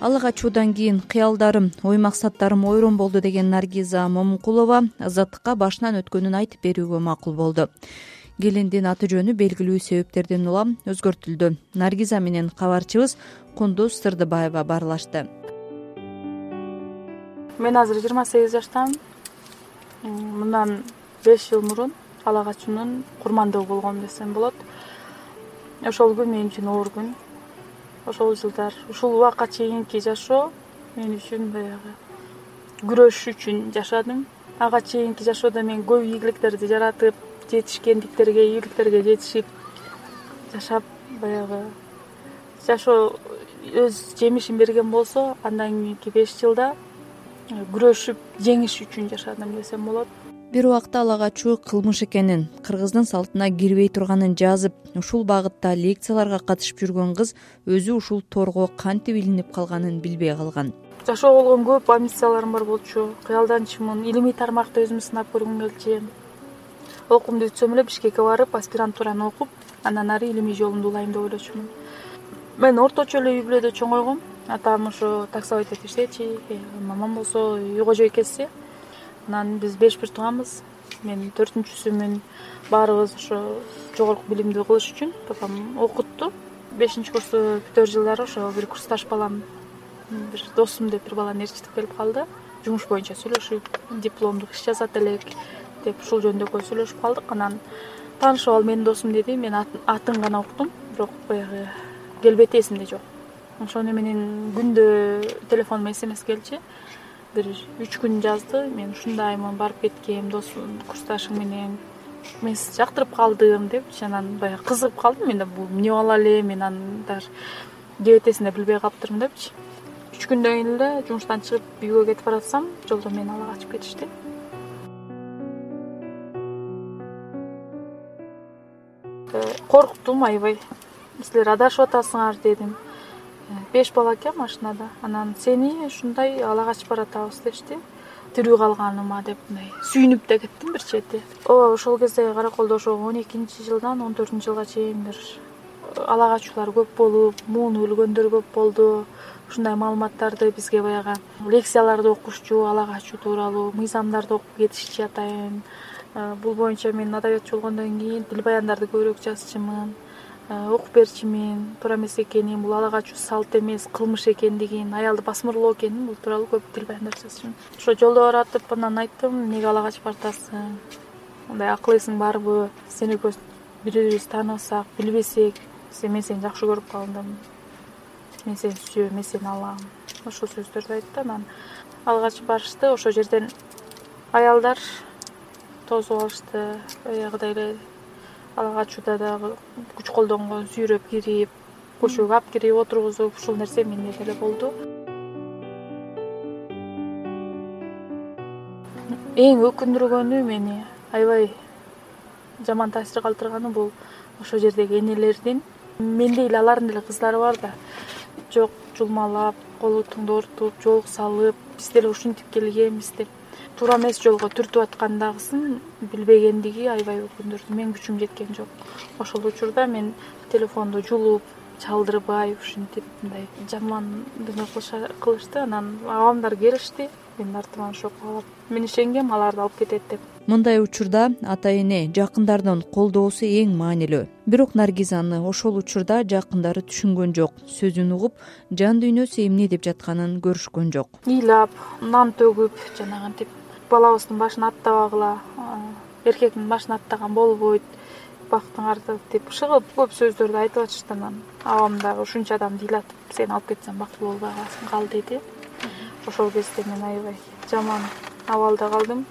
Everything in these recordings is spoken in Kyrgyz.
ала качуудан кийин кыялдарым ой максаттарым ойрон болду деген наргиза момункулова азаттыкка башынан өткөнүн айтып берүүгө макул болду. Келиндин аты жөнү белгилүү себептерден улам өзгөртүлдү. Наргиза менен кабарчыбыз кундуз сырдыбаева баарлашты мен азыр жыйырма сегиз жаштамын мындан беш жыл мурун ала качуунун курмандыгы болгом десем болот. Ошол күн мен үчүн оор күн ошол жылдар ушул убакка чейинки жашоо мен үчүн баягы күрөш үчүн жашадым. Ага чейинки жашоодо мен көп ийгиликтерди жаратып жетишкендиктерге ийгиликтерге жетишип жашап баягы жашоо өз жемишин берген болсо андан кийинки беш жылда күрөшүп жеңиш үчүн жашадым десем болот бир убакта ала качуу кылмыш экенин кыргыздын салтына кирбей турганын жазып ушул багытта лекцияларга катышып жүргөн кыз өзү ушул торго кантип илинип калганын билбей калган. Жашоого болгон көп амбицияларым бар болчу. Кыялданчумун илимий тармакта өзүмдү сынап көргүм келчү. Окуумду бүтсөм эле бишкекке барып аспирантураны окуп андан ары илимий жолумду улайм деп ойлочумун. Мен орточо эле үй бүлөдө чоңойгом. Атам ошо таксовать этип иштечү мамам болсо үй кожо экеси анан биз беш бир тууганбыз мен төртүнчүсүмүн баарыбыз ошо жогорку билимди кылыш үчүн папам окутту бешинчи курсту бүтөр жылдары ошо бир курсташ балам бир досум деп бир баланы ээрчитип келип калды. Жумуш боюнча сүйлөшүп дипломдук иш жазат элек деп ушул жөнүндө экөөбүз сүйлөшүп калдык. Анан таанышып ал менин досум деди мен атын гана уктум бирок баягы келбети эсимде жок. Ошону менен күндө телефонума смс келчү бир үч күн жазды. Мен ушундаймын барып кеткем досум курсташың менен. Мен сизди жактырып калдым депчи анан баягы кызыгып калдым. Мен да бул эмне боло эле мен анын даже кебетесин да билбей калыптырмын депчи. Үч күндөн кийин эле жумуштан чыгып үйгө кетип баратсам жолдо мени ала качып кетишти. Э, корктум аябай. Силер адашып атасыңар дедим беш бала экен машинада. Анан сени ушундай ала качып баратабыз дешти тирүү калганыма деп мындай сүйүнүп да кеттим бир чети. Ооба ошол кезде караколдо ошо он экинчи жылдан он төртүнчү жылга чейин бир э, ала качуулар көп болуп муун өлгөндөр көп болду. Ушундай маалыматтарды бизге баягы лекцияларды окушчу ала качуу тууралуу мыйзамдарды окуп кетишчи атайын. Э, бул боюнча мен адабиятчы болгондон кийин тил баяндарды көбүрөөк жазчумун окуп берчүмүн туура эмес экенин бул ала качуу салт эмес кылмыш экендигин аялды басмырлоо экенин бул тууралуу көп тил баяндар жазчумун ошо жолдо баратып анан айттым эмнеге ала качып баратасың мындай акыл эсиң барбы? Сен экөөбүз бири бирибизди тааныбасак билбесек мен сени жакшы көрүп калдым. Мен сени сүйөм мен сени алам ошол сөздөрдү айтты анан ала качып барышты ошол жерден аялдар тосуп алышты. Баягыдай эле ала качууда дагы күч колдонгон сүйрөп кирип көчөгө алып кирип отургузуп ушул нерсе менде деле болду. Эң өкүндүргөнү мени аябай жаман таасир калтырганы бул ошол жердеги энелердин. Мендей эле алардын деле кыздары бар да. Жок жулмалап кол бутуңду ортуп жоолук салып биз деле ушинтип келгенбиз деп туура эмес жолго түртүп аткандагысын билбегендиги аябай өкүндүрдү. Менин күчүм жеткен жок. Ошол учурда мен телефонду жулуп чалдырбай ушинтип мындай жаман дөмө кылышты. Анан апамдар келишти. Менин артыман ошого каалап мен ишенгем аларды алып кетет деп. Мындай учурда ата эне жакындардын колдоосу эң маанилүү. Бирок наргизаны ошол учурда жакындары түшүнгөн жок сөзүн угуп жан дүйнөсү эмне деп жатканын көрүшкөн жок. Ыйлап нан төгүп жанагынтип балабыздын башын аттабагыла эркектин башын аттаган болбойт бактың артып деп шыгып көп сөздөрдү айтып атышты анан. Апам дагы ушунча адамды ыйлатып сени алып кетсем бактылуу болбой каласың кал деди. Ошол кезде мен аябай жаман абалда калдым.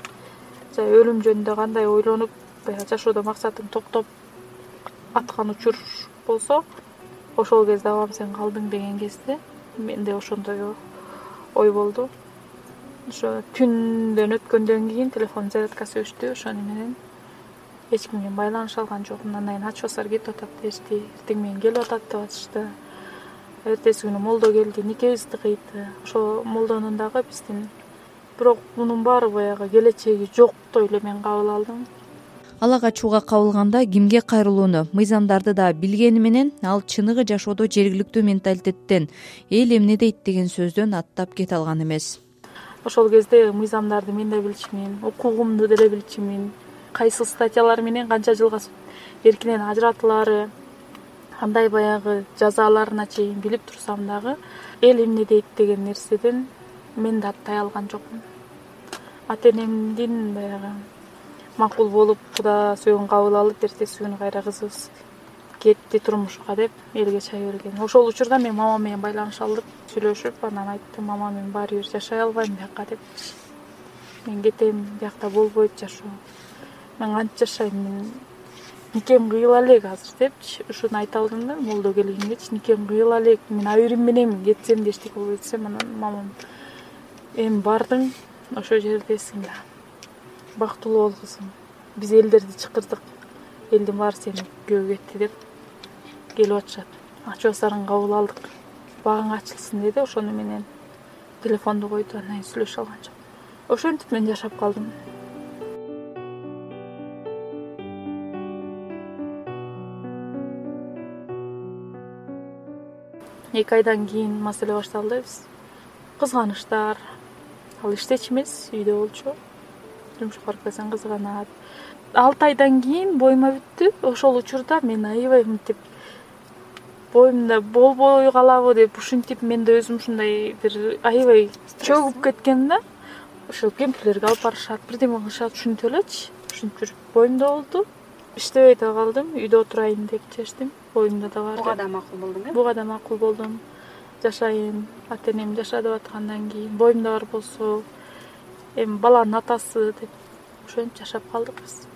Жай өлүм жөнүндө кандай ойлонуп баягы жашоодо максатың токтоп аткан учур болсо ошол кезде апам сен калдың деген кезде менде ошондой ой болду ошо түндөн өткөндөн кийин телефондун зарядкасы өчтү ошону менен эч ким менен байланыша алган жокмун андан кийин ачпасаар кетип атат дешти. Эртең менен келип атат деп атышты. Эртеси күнү молдо келди никебизди кыйды ошол молдонун дагы биздин бирок мунун баары баягы келечеги жоктой эле мен кабыл алдым. Ала качууга кабылганда кимге кайрылууну мыйзамдарды да билгени менен ал чыныгы жашоодо жергиликтүү менталитеттен эл эмне дейт? деген сөздөн аттап кете алган эмес ошол кезде мыйзамдарды мен да билчүмүн укугумду деле билчүмүн кайсы статьялар менен канча жылга эркинен ажыратылаары кандай баягы жазаларына чейин билип турсам дагы эл эмне дейт деген нерседен мен да аттай алган жокмун. Ата энемдин баягы макул болуп куда сөөгүн кабыл алып эртеси күнү кайра кызыбыз кетти турмушка деп элге чай берген. Ошол учурда мен мамам менен байланыша алдык сүйлөшүп анан айттым мама мен баары бир жашай албайм бияка депчи мен кетем биякта болбойт жашоо. Мен кантип жашайм мен никем кыйыла элек азыр депчи. Ушуну айта алдым да молдо келгенгечи никем кыйыла элек мен абийирим мененмин кетсем да эчтеке болбойт десем анан мамам эми бардың ошол жердесиң да. Бактылуу бол кызым биз элдерди чакырдык. Элдин баары сени күтпөөгө кетти деп келип атышат. Ачуу асарын кабыл алдык багың ачылсын деди ошону менен телефонду койду андан кийин сүйлөшө алган жок. Ошентип мен жашап калдым. Эки айдан кийин маселе башталды. Биз кызганычтар ал иштечү эмес үйдө болчу. Жумушка барып келсең кызганат. Алты айдан кийин боюма бүттү ошол учурда мен аябай мынтип боюмда болбой калабы деп ушинтип мен да өзүм ушундай бир аябай чөгүп кеткем да. Ошол кемпирлерге алып барышат бирдеме кылышат ушинтип элечи ушинтип жүрүп боюмда болду. Иштебей да калдым үйдө отурайын деп чечтим боюмда да бар буга да макул болдуң э? Буга да макул болдум. Жашайын ата энем жаша деп аткандан кийин. Боюмда бар болсо эми баланын атасы деп ошентип жашап калдык биз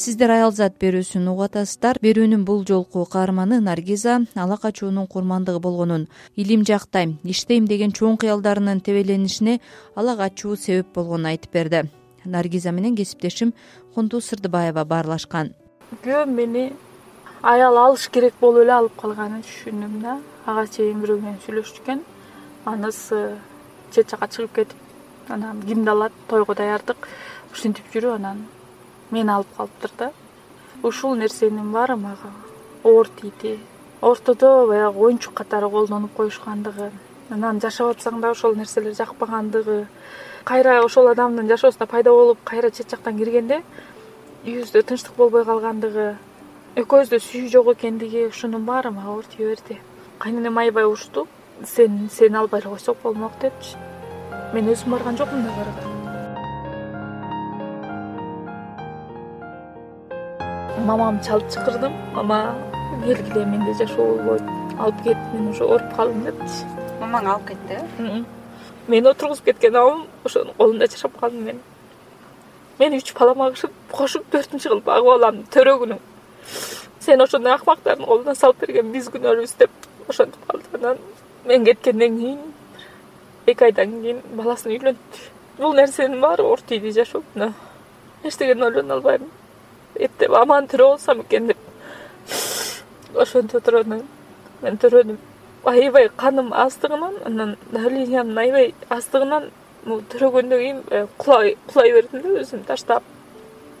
сиздер аял зат берүүсүн угуп атасыздар берүүнүн бул жолку каарманы наргиза ала качуунун курмандыгы болгонун илим жактайм иштейм деген чоң кыялдарынын тебеленишине ала качуу себеп болгонун айтып берди. Наргиза менен кесиптешим кунту сырдыбаева баарлашкан. Күйөөм мени аял алыш керек болуп эле алып калганын түшүндүм да. Ага чейин бирөө менен сүйлөшчү анысы чет жака чыгып кетип анан кимди алат тойго даярдык. Ушинтип жүрүп анан мени алып калыптыр да. Ушул нерсенин баары мага оор тийди. Ортодо баягы оюнчук катары колдонуп коюшкандыгы анан жашап атсаң дагы ошол нерселер жакпагандыгы кайра ошол адамдын жашоосуна пайда болуп кайра чет жактан киргенде үйүбүздө тынчтык болбой калгандыгы экөөбүздө сүйүү жок экендиги ушунун баары мага оор тийе берди. Кайненем аябай урушту сен сени албай эле койсок болмок депчи. Мен өзүм барган жокмун да барга мамамды чалып чакырдым. Мама келгиле менде жашоо болбойт алып кет мен уже ооруп калдым депчи. Мамаң алып кетти э? Мени отургузуп кеткен абам ошонун колунда жашап калдым мен. Мени үч балама кошуп төртүнчү кылып багып алам төрө күнү сени ошондой акмактардын колуна салып берген биз күнөөлүүбүз деп ошентип калды анан мен кеткенден кийин эки айдан кийин баласын үйлөнттү. Бул нерсенин баары оор тийди жашоомдо эчтекени ойлоно албайм эптеп аман тирүү болсом экен деп. Ошентип отурганда мен төрөнүм. Аябай каным аздыгынан анан давлениямдын аябай аздыгынан могу төрөгөндөн кийин кулай бердим да өзүмдү таштап.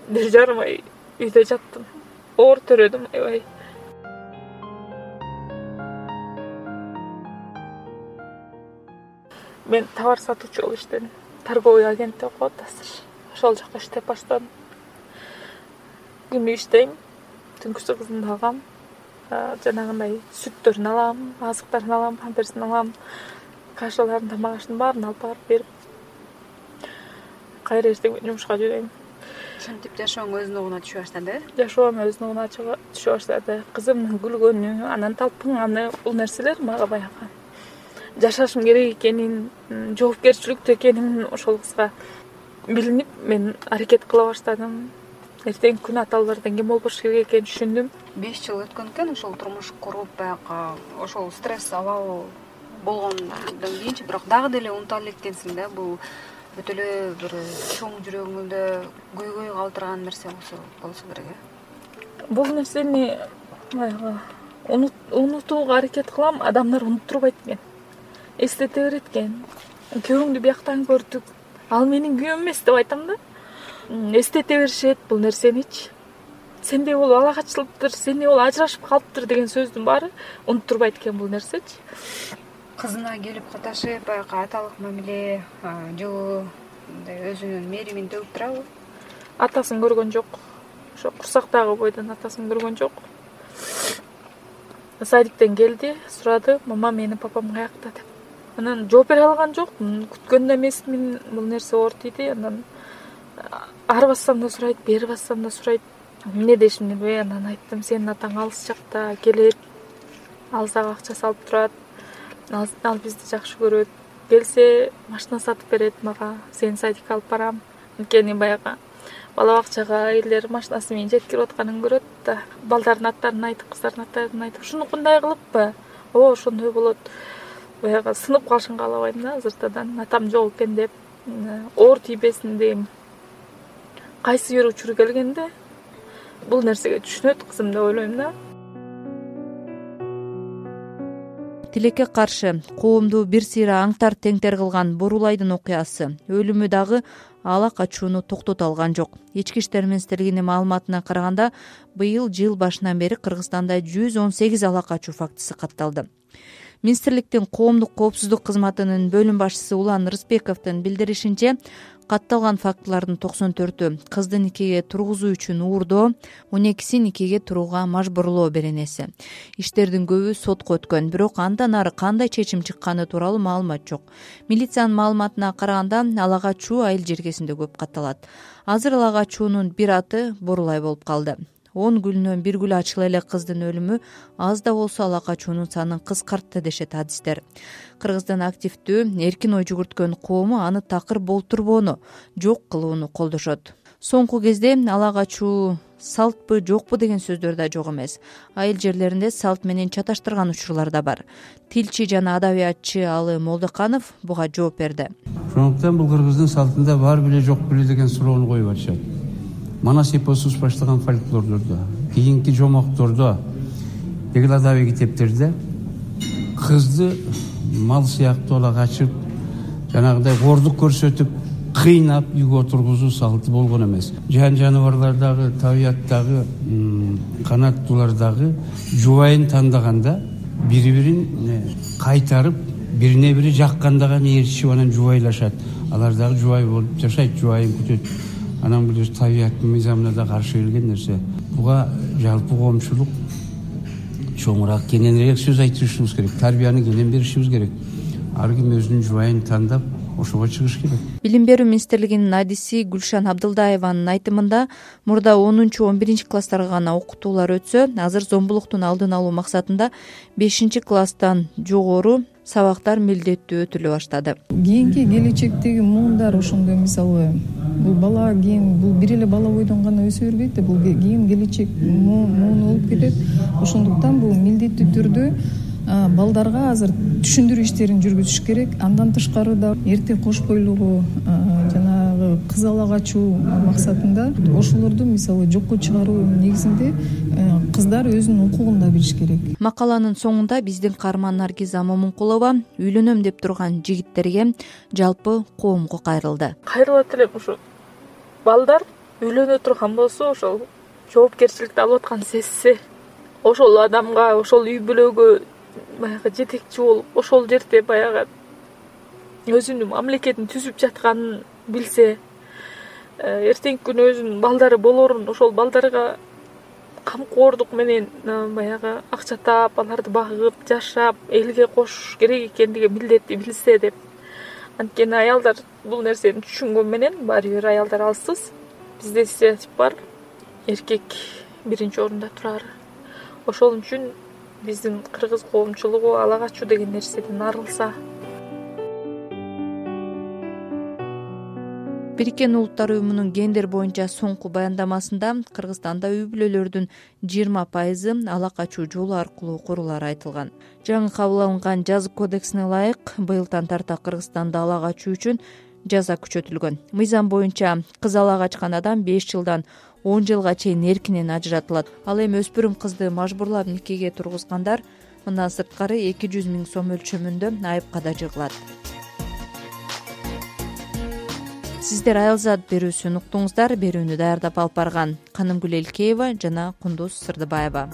Бир жарым ай үйдө жаттым. Оор төрөдүм аябай. Мен товар сатуучу болуп иштедим. Торговый агент деп коет азыр ошол жакта иштеп баштадым күнү иштейм. Түнкүсү кызымды алгам жанагындай сүттөрүн алам азыктарын алам памперсин алам кашаларын тамак аштын баарын алып барып берип кайра эртең менен жумушка жөнөйм. Ушинтип жашооң өзүнүн угуна түшө баштады? Э жашоом өзүнүн угуна түшө баштады. Кызымдын күлгөнү анан талпынганы бул нерселер мага баягы. Жашашым керек экенин жоопкерчиликтүү экеним ошол кызга билинип мен аракет кыла баштадым эртеңки күнү аталбардан ким болбош керек экенин түшүндүм. Беш жыл өткөн экен ошол турмуш куруп баягы ошол стресс абалы болгондон кийинчи бирок дагы деле унута элек экенсиң да бул өтө эле бир чоң жүрөгүңдө көйгөй калтырган нерсе болсо болсо керек э? Бул нерсени баягы унутууга аракет кылам адамдар унуттурбайт экен эстете берет экен күйөөңдү бияктан көрдүк. Ал менин күйөөм эмес деп айтам да эстете беришет бул нерсеничи сенде болуп ала качылыптыр сенде болуп ажырашып калыптыр деген сөздүн баары унуттурбайт экен бул нерсечи кызына келип катышып баягы аталык мамиле жылуу мындай өзүнүн мээримин төгүп турабы? Атасын көргөн жок. Ошо курсактагы бойдон атасын көргөн жок. Садиктен келди сурады мама менин папам каякта деп анан жооп бере алган жок. Күткөн да эмесмин бул нерсе оор тийди анан ары бассам да сурайт бери бассам да сурайт. Эмне дешимди билбей анан айттым сенин атаң алыс жакта келет. Ал сага акча салып турат. Ал бизди жакшы көрөт. Келсе машина сатып берет мага. Сени садикке алып барам. Анткени баягы бала бакчага элдер машинасы менен жеткирип атканын көрөт да. Балдардын аттарын айтып кыздардын аттарын айтып ушунукундай кылыппы? Ооба ошондой болот. Баягы сынып калышын каалабайм да азыртадан. Атам жок экен деп оор тийбесин дегем кайсы бир учур келгенде бул нерсеге түшүнөт кызым деп ойлойм да. Тилекке каршы коомду бир сыйра аңтар теңтер кылган борулайдын окуясы өлүмү дагы ала качууну токтото алган жок. Ички иштер министрлигинин маалыматына караганда быйыл жыл башынан бери кыргызстанда жүз он сегиз ала качуу фактысы катталды. Министрликтин коомдук коопсуздук кызматынын бөлүм башчысы улан рысбековдун билдиришинче катталган фактылардын токсон төртү. Кызды никеге тургузуу үчүн уурдоо он экиси никеге турууга мажбурлоо беренеси иштердин көбү сотко өткөн бирок андан ары кандай чечим чыкканы тууралуу маалымат жок. Милициянын маалыматына караганда ала качуу айыл жергесинде көп катталат. Азыр ала качуунун бир аты борулай болуп калды он гүлүнөн бир гүл ачыла эле кыздын өлүмү аз да болсо ала качуунун санын кыскартты дешет адистер. Кыргыздын активдүү эркин ой жүгүрткөн коому аны такыр болтурбоону жок кылууну колдошот. Соңку кезде ала качуу салтпы жокпу деген сөздөр да жок эмес. Айыл жерлеринде салт менен чаташтырган учурлар да бар. Тилчи жана адабиятчы алы молдоканов буга жооп берди. Ошондуктан бул кыргыздын салтында бар беле жок беле деген суроону коюп атышат манас эпосубуз баштаган фольклордордо кийинки жомоктордо тигил адабий китептерде кызды мал сыяктуу эле качып жанагындай кордук көрсөтүп кыйнап үйгө отургузуу салты болгон эмес. Жан жаныбарлар дагы табият дагы канаттуулар дагы жубайын тандаганда бири бирин э, кайтарып бирине бири жакканда гана ээрчишип анан жубайлашат. Алар дагы жубай болуп жашайт жубайын күтөт анан бул табияттын мыйзамына да каршы келген нерсе. Буга жалпы коомчулук чоңураак кененирээк сөз айтышыбыз керек тарбияны кенен беришибиз керек. Ар ким өзүнүн жубайын тандап ошого чыгыш керек. Билим берүү министрлигинин адиси гүлшан абдылдаеванын айтымында мурда онунчу он биринчи класстарга гана окутуулар өтсө азыр зомбулуктун алдын алуу максатында бешинчи класстан жогору сабактар милдеттүү өтүлө баштады. Кийинки келечектеги муундар ошондой мисалы бул бала кийин бул бир эле бала бойдон гана өсө бербейт да бул кийин келечек муун болуп кетет. Ошондуктан бул милдеттүү түрдө балдарга азыр түшүндүрүү иштерин жүргүзүш керек. Андан тышкары да эрте кош жанагы кыз ала качуу максатында ошолорду мисалы жокко чыгаруу негизинде кыздар өзүнүн укугун да билиш керек. Макаланын соңунда биздин каарман наргиза момункулова үйлөнөм деп турган жигиттерге жалпы коомго кайрылды. Кайрылат элем ушу балдар үйлөнө турган болсо ошол жоопкерчиликти алып атканын сезсе ошол адамга ошол үй бүлөгө баягы жетекчи болуп ошол жерде баягы өзүнүн мамлекетин түзүп жатканын билсе э, эртеңки күнү өзүнүн балдары болорун ошол балдарга камкордук менен э, баягы акча таап аларды багып жашап элге кошуш керек экендиги милдетти билсе деп. Анткени аялдар бул нерсени түшүнгөн менен баары бир аялдар алсыз. Бизде стереотип бар. Эркек биринчи орунда турары ошол үчүн биздин кыргыз коомчулугу ала качуу деген нерседен арылса бириккен улуттар уюмунун гендер боюнча соңку баяндамасында кыргызстанда үй бүлөлөрдүн жыйырма пайызы ала качуу жолу аркылуу курулары айтылган. Жаңы кабыл алынган жаза кодексине ылайык быйылдан тарта кыргызстанда ала качуу үчүн жаза күчөтүлгөн. Мыйзам боюнча кыз ала качкан адам беш жылдан он жылга чейин эркинен ажыратылат. Ал эми өспүрүм кызды мажбурлап никеге тургузгандар? Мындан сырткары эки жүз миң сом өлчөмүндө айыпка да жыгылат сиздер аялзат берүүсүн уктуңуздар берүүнү даярдап алып барган. Канымгүл элкеева жана кундуз сырдыбаева